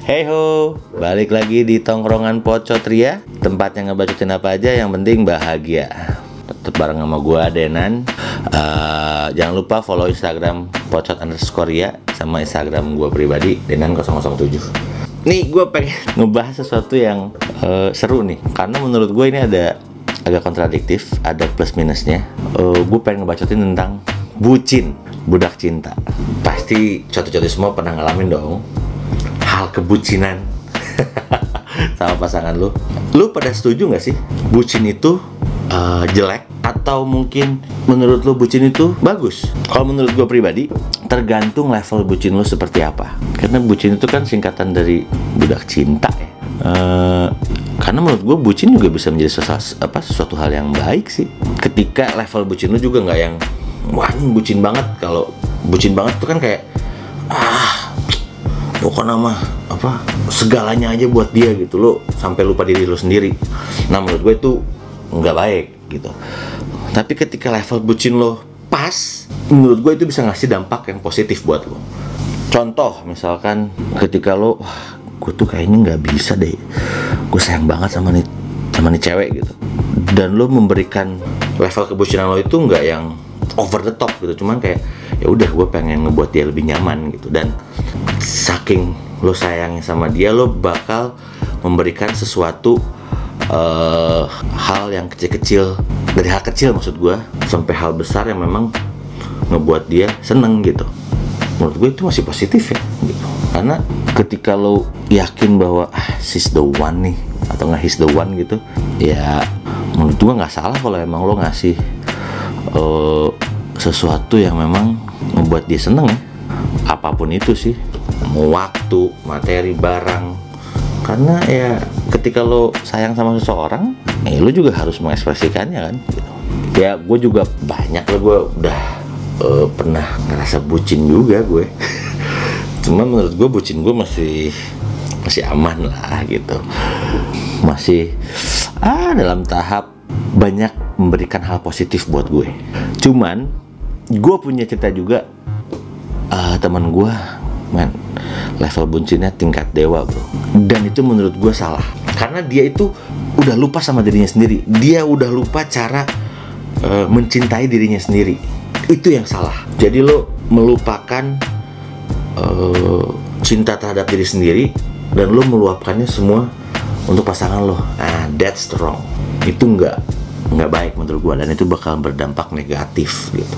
Hey ho, balik lagi di tongkrongan Pocot Ria. Tempat yang ngebacotin apa aja yang penting bahagia. Tetep bareng sama gua Denan. Uh, Jangan lupa follow Instagram Pocot underscore Ria Sama Instagram gua pribadi Denan 007 Nih gue pengen ngebahas sesuatu yang uh, seru nih. Karena menurut gue ini ada agak kontradiktif Ada plus minusnya. Uh, Gue pengen ngebacotin tentang bucin Budak cinta. Pasti coto-coto semua pernah ngalamin dong hal kebucinan sama pasangan lu. Lu pada setuju nggak sih bucin itu uh, jelek atau mungkin menurut lu bucin itu bagus? Kalau menurut gue pribadi tergantung level bucin lu seperti apa. Karena bucin itu kan singkatan dari budak cinta ya. Uh, karena menurut gue bucin juga bisa menjadi sesuatu, apa, sesuatu hal yang baik sih. Ketika level bucin lu juga nggak yang wah bucin banget. Kalau bucin banget tuh kan kayak ah pokoknya mah apa segalanya aja buat dia gitu lo sampai lupa diri lo sendiri. Nah menurut gue itu nggak baik gitu. Tapi ketika level bucin lo pas menurut gue itu bisa ngasih dampak yang positif buat lo. Contoh misalkan ketika lo wah gue tuh kayaknya nggak bisa deh. Gue sayang banget sama nih sama nih cewek gitu. Dan lo memberikan level kebucinan lo itu nggak yang over the top gitu. Cuman kayak ya udah gue pengen ngebuat dia lebih nyaman gitu. Dan saking lo sayangnya sama dia lo bakal memberikan sesuatu uh, hal yang kecil-kecil dari hal kecil maksud gue sampai hal besar yang memang ngebuat dia seneng gitu. Menurut gue itu masih positif ya gitu. Karena ketika lo yakin bahwa ah she's the one nih atau nggak he's the one gitu ya menurut gue nggak salah kalau emang lo ngasih uh, sesuatu yang memang membuat dia seneng ya. Apa pun itu sih mau waktu materi barang. Karena ya ketika lo sayang sama seseorang ya lo juga harus mengekspresikannya kan? Ya gue juga banyak lo gue udah uh, pernah ngerasa bucin juga gue. Cuma menurut gue bucin gue masih masih aman lah gitu. Masih ah dalam tahap banyak memberikan hal positif buat gue. Cuman gue punya cerita juga uh, teman gue man level buncinnya tingkat dewa bro. Dan itu menurut gue salah. Karena dia itu udah lupa sama dirinya sendiri. Dia udah lupa cara uh, mencintai dirinya sendiri. Itu yang salah. Jadi lo melupakan uh, cinta terhadap diri sendiri dan lo meluapkannya semua untuk pasangan lo. Ah that's wrong. Itu nggak nggak baik menurut gue dan itu bakal berdampak negatif gitu.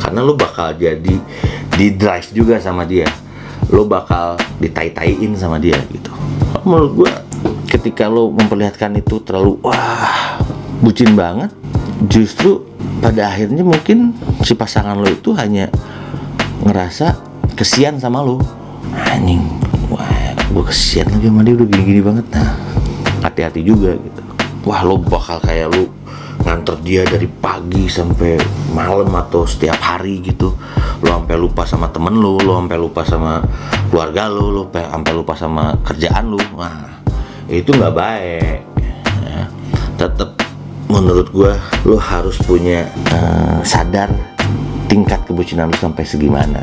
Karena lo bakal jadi di drive juga sama dia. Lo bakal ditai-taiin sama dia gitu. Menurut gue ketika lo memperlihatkan itu terlalu wah bucin banget justru pada akhirnya mungkin si pasangan lo itu hanya ngerasa kesian sama lo. Anjing wah gue kesian lagi sama dia udah gini-gini banget. Nah hati-hati juga gitu. Wah lo bakal kayak lo nganter dia dari pagi sampai malam atau setiap hari gitu. Lo sampai lupa sama temen lo lo sampai lupa sama keluarga lo lo sampai lupa sama kerjaan lo wah itu nggak baik ya. tetap menurut gue lo harus punya uh, sadar tingkat kebucinan lo sampai segimana.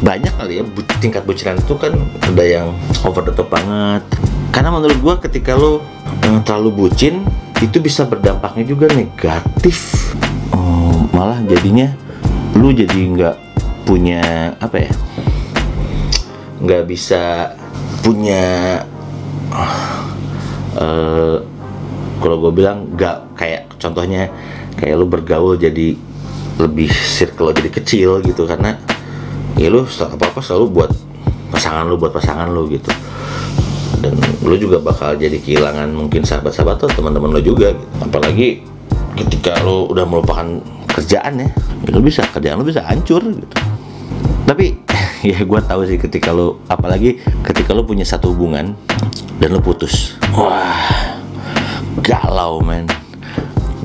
Banyak kali ya bu tingkat bucinan itu kan ada yang over the top banget. Karena menurut gue ketika lo uh, terlalu bucin itu bisa berdampaknya juga negatif. Oh, malah jadinya lu jadi nggak punya apa ya nggak bisa punya uh, kalau gue bilang nggak kayak contohnya kayak lu bergaul jadi lebih circle jadi kecil gitu karena ya lu apa apa selalu buat pasangan lu buat pasangan lu gitu dan lo juga bakal jadi kehilangan mungkin sahabat-sahabat atau teman-teman lo juga gitu. apalagi ketika lo udah melupakan kerjaan ya, ya bisa kerjaan lo bisa hancur gitu. Tapi ya gue tahu sih ketika lo apalagi ketika lo punya satu hubungan dan lo putus. Wah galau men.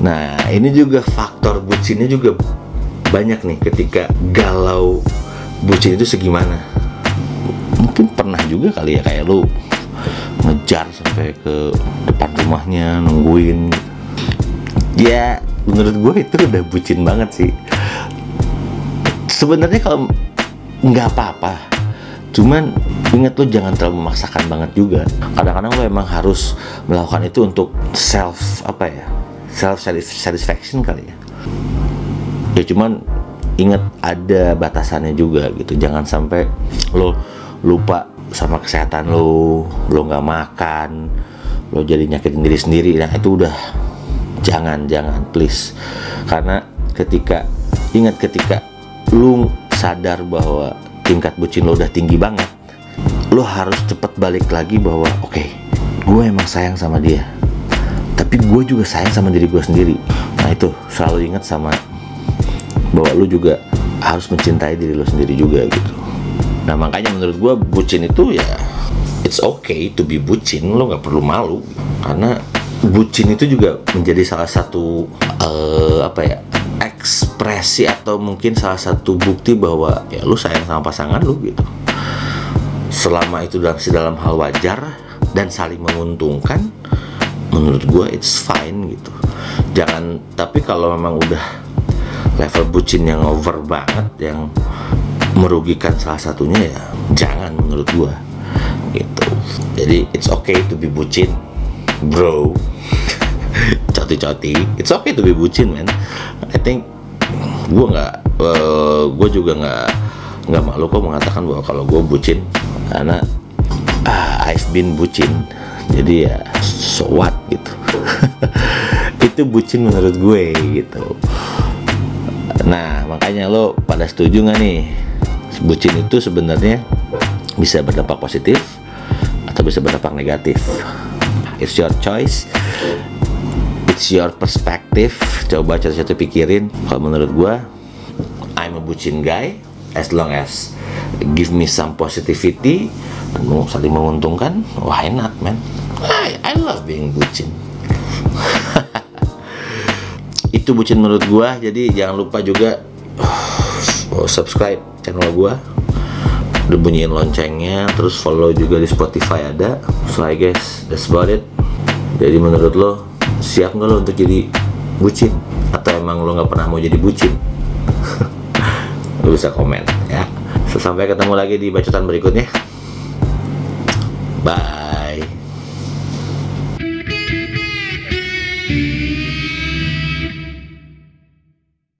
Nah ini juga faktor bucinnya juga banyak nih ketika galau bucin itu segimana. Mungkin pernah juga kali ya kayak lo ngejar sampai ke depan rumahnya nungguin. Ya menurut gue itu udah bucin banget sih. Sebenarnya kalau nggak apa-apa cuman ingat lo jangan terlalu memaksakan banget juga. Kadang-kadang lo emang harus melakukan itu untuk self apa ya self satisfaction kali ya. Ya cuman ingat ada batasannya juga gitu. Jangan sampai lo lupa sama kesehatan lo lo nggak makan lo jadi nyakitin diri sendiri. Nah itu udah jangan jangan please. Karena ketika ingat ketika lu sadar bahwa tingkat bucin lo udah tinggi banget lo harus cepet balik lagi bahwa oke okay, gue emang sayang sama dia tapi gue juga sayang sama diri gue sendiri. Nah itu selalu ingat sama bahwa lu juga harus mencintai diri lo sendiri juga gitu nah makanya menurut gue bucin itu ya it's okay to be bucin lo nggak perlu malu. Karena bucin itu juga menjadi salah satu uh, apa ya ekspresi atau mungkin salah satu bukti bahwa ya lu sayang sama pasangan lu gitu. Selama itu dalam dalam hal wajar dan saling menguntungkan menurut gue it's fine gitu. Jangan tapi kalau memang udah level bucin yang over banget yang merugikan salah satunya ya jangan menurut gua. Gitu. Jadi it's okay to be bucin bro. Coti-coti. It's okay to be bucin man. I think gua nggak uh, gua juga nggak nggak malu kok mengatakan bahwa kalau gua bucin karena uh, I've been bucin. Jadi ya so what gitu. Itu bucin menurut gue gitu. Nah, makanya lo pada setuju nggak nih? Bucin itu sebenarnya bisa berdampak positif atau bisa berdampak negatif. It's your choice. It's your perspective. Coba satu-satu pikirin. Kalau menurut gua, I'm a bucin guy. As long as give me some positivity, saling menguntungkan, why not, man? I, I love being bucin itu bucin menurut gua jadi jangan lupa juga subscribe channel gua. Udah loncengnya terus follow juga di Spotify ada. So I guess that's about it. Jadi menurut lo siap nggak lo untuk jadi bucin? Atau emang lo nggak pernah mau jadi bucin? Lo bisa komen ya. So, sampai ketemu lagi di bacotan berikutnya. Bye